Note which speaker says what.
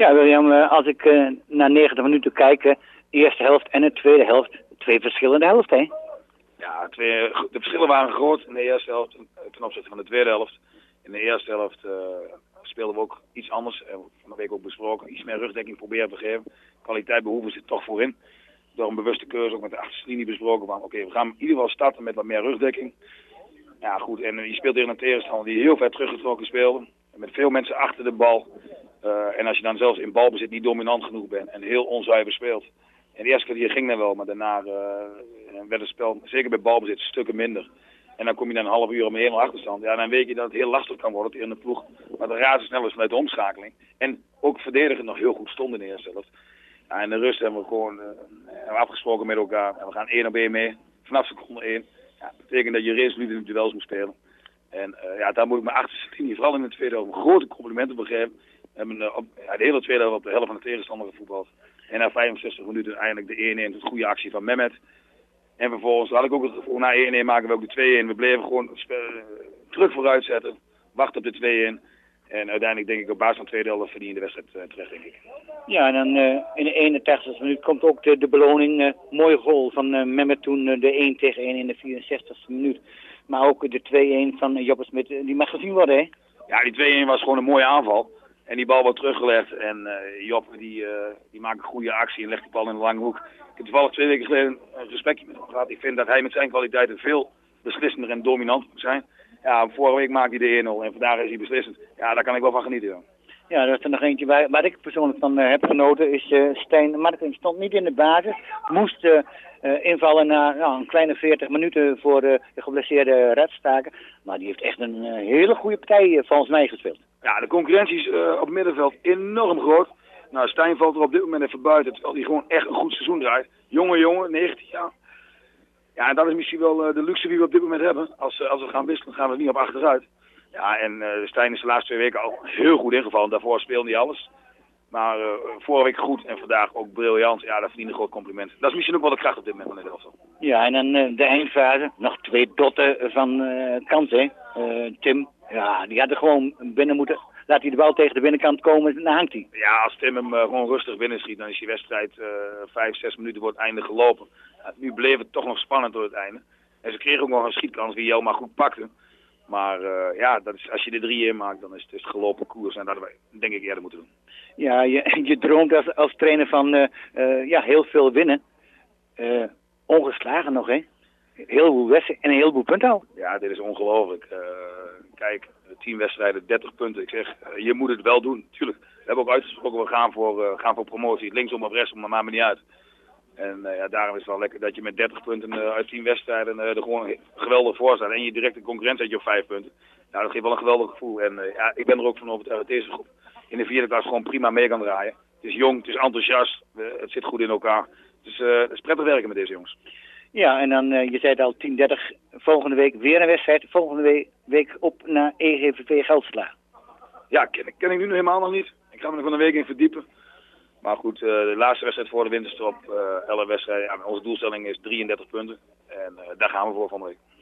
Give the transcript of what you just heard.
Speaker 1: Ja, William, eh, als ik uh, naar 90 minuten kijk, de eerste helft en de tweede helft, twee verschillende helften, hè?
Speaker 2: Ja, twee, de verschillen waren groot in de eerste helft ten opzichte van de tweede helft. In de eerste helft uh, speelden we ook iets anders, en van de week ook besproken, iets meer rugdekking proberen te geven. Kwaliteit behoeven ze toch voorin. Door een bewuste keuze ook met de achterste linie besproken van oké, we gaan in ieder geval starten met wat meer rugdekking. Ja goed, en je speelt tegen een tegenstander die heel ver teruggetrokken speelde. Met veel mensen achter de bal. Uh, en als je dan zelfs in balbezit niet dominant genoeg bent en heel onzuiver speelt. En de eerste kwartier ging dan wel, maar daarna uh, werd het spel, zeker bij balbezit, stukken minder. En dan kom je dan een half uur om 1 achterstand. Ja, dan weet je dat het heel lastig kan worden in de ploeg. Maar de razendsnel is vanuit de omschakeling. En ook verdedigen nog heel goed stond in de eerste helft. Ja, in de rust hebben we gewoon uh, hebben afgesproken met elkaar. En we gaan één op één mee. Vanaf seconde 1. Ja, dat betekent dat je resoluut in duels moet spelen. En ja, daar moet ik mijn achterste linie, vooral in de tweede helft, grote complimenten voor geven. Hebben uh, op, ja, de hele tweede helft op de helft van de tegenstander gevoetbald. En na 65 minuten eindelijk de 1-1, een goede actie van Mehmet. En vervolgens had ik ook het gevoel, na 1-1 maken we ook de 2-1. We bleven gewoon terug vooruit zetten, wachten op de 2-1. En uiteindelijk denk ik op basis van de tweede helft verdien je de wedstrijd uh, terecht, denk ik.
Speaker 1: Ja, en dan uh, in de 81 minuut komt ook de, de beloning. Uh, mooie goal van uh, Mehmet toen de 1 tegen 1 in de 64 minuut. Maar ook de 2-1 van Joppe Smit, die mag gezien worden, hè?
Speaker 2: Ja, die 2-1 was gewoon een mooie aanval. En die bal wordt teruggelegd en uh, die, uh, die maakt een goede actie en legt die bal in de lange hoek. Ik heb toevallig twee weken geleden een gesprekje met hem gehad. Ik vind dat hij met zijn kwaliteiten veel beslissender en dominant moet zijn. Ja, vorige week maakte hij de 1-0 en vandaag is hij beslissend. Ja, daar kan ik wel van genieten.
Speaker 1: Ja, er is er nog eentje. Waar ik persoonlijk van uh, heb genoten is uh, Stijn Martin. Stond niet in de basis. Moest uh, invallen na nou, een kleine 40 minuten voor de geblesseerde redstaken. Maar die heeft echt een hele goede partij volgens mij gespeeld.
Speaker 2: Ja, de concurrentie is op middenveld enorm groot. Nou, Stijn valt er op dit moment even buiten. Terwijl hij gewoon echt een goed seizoen draait. Jonge jongen, 19 jaar. Ja, en dat is misschien wel de luxe die we op dit moment hebben. Als, als we gaan wisselen, gaan we niet op achteruit. Ja, en uh, Stijn is de laatste twee weken al heel goed ingevallen. Daarvoor speelde hij alles. Maar uh, vorige week goed en vandaag ook briljant. Ja, dat verdient een groot compliment. Dat is misschien ook wel de kracht op dit moment van het elftal.
Speaker 1: Ja, en dan uh, de eindfase. Nog twee dotten van uh, kans, hè. Tim, ja, die had er gewoon binnen moeten... Laat hij de bal tegen de binnenkant komen, dan hangt hij.
Speaker 2: Ja, als Tim hem gewoon rustig binnenschiet, dan is die wedstrijd vijf, zes minuten voor het einde gelopen. Nu bleef het toch nog spannend door het einde. En ze kregen ook nog een schietkans die maar goed pakte. Maar uh, ja, dat is, als je de drie in maakt, dan is het, is het gelopen koers. En dat wij, denk ik, eerder moeten doen.
Speaker 1: Ja, je, je droomt als, als trainer van uh, uh, ja, heel veel winnen. ongeslagen nog, hè? Heel veel wedstrijden en een heleboel punten al.
Speaker 2: Ja, dit is ongelooflijk. kijk, tien wedstrijden, 30 punten. Ik zeg, je moet het wel doen. Tuurlijk, we hebben ook uitgesproken, we gaan voor, gaan voor promotie. Linksom of rechtsom, maar maakt me niet uit. En uh, ja, daarom is het wel lekker dat je met 30 punten uh, uit 10 wedstrijden uh, er gewoon geweldig voor staat. En je direct een concurrent zet je op 5 punten. Nou, dat geeft wel een geweldig gevoel. En ja, ik ben er ook van overtuigd dat deze groep in de vierde klas gewoon prima mee kan draaien. Het is jong, het is enthousiast, het zit goed in elkaar. Dus het is prettig werken met deze jongens.
Speaker 1: Ja, en dan, je zei het al, 10-30, volgende week weer een wedstrijd. Volgende week, week op naar EGVV Geldsla.
Speaker 2: Ja, ken, ken ik nu helemaal nog niet. Ik ga me er van een week in verdiepen. Maar goed, uh, de laatste wedstrijd voor de winterstop, uh, 11 wedstrijden. Ja, onze doelstelling is 33 punten. En uh, daar gaan we voor van de week.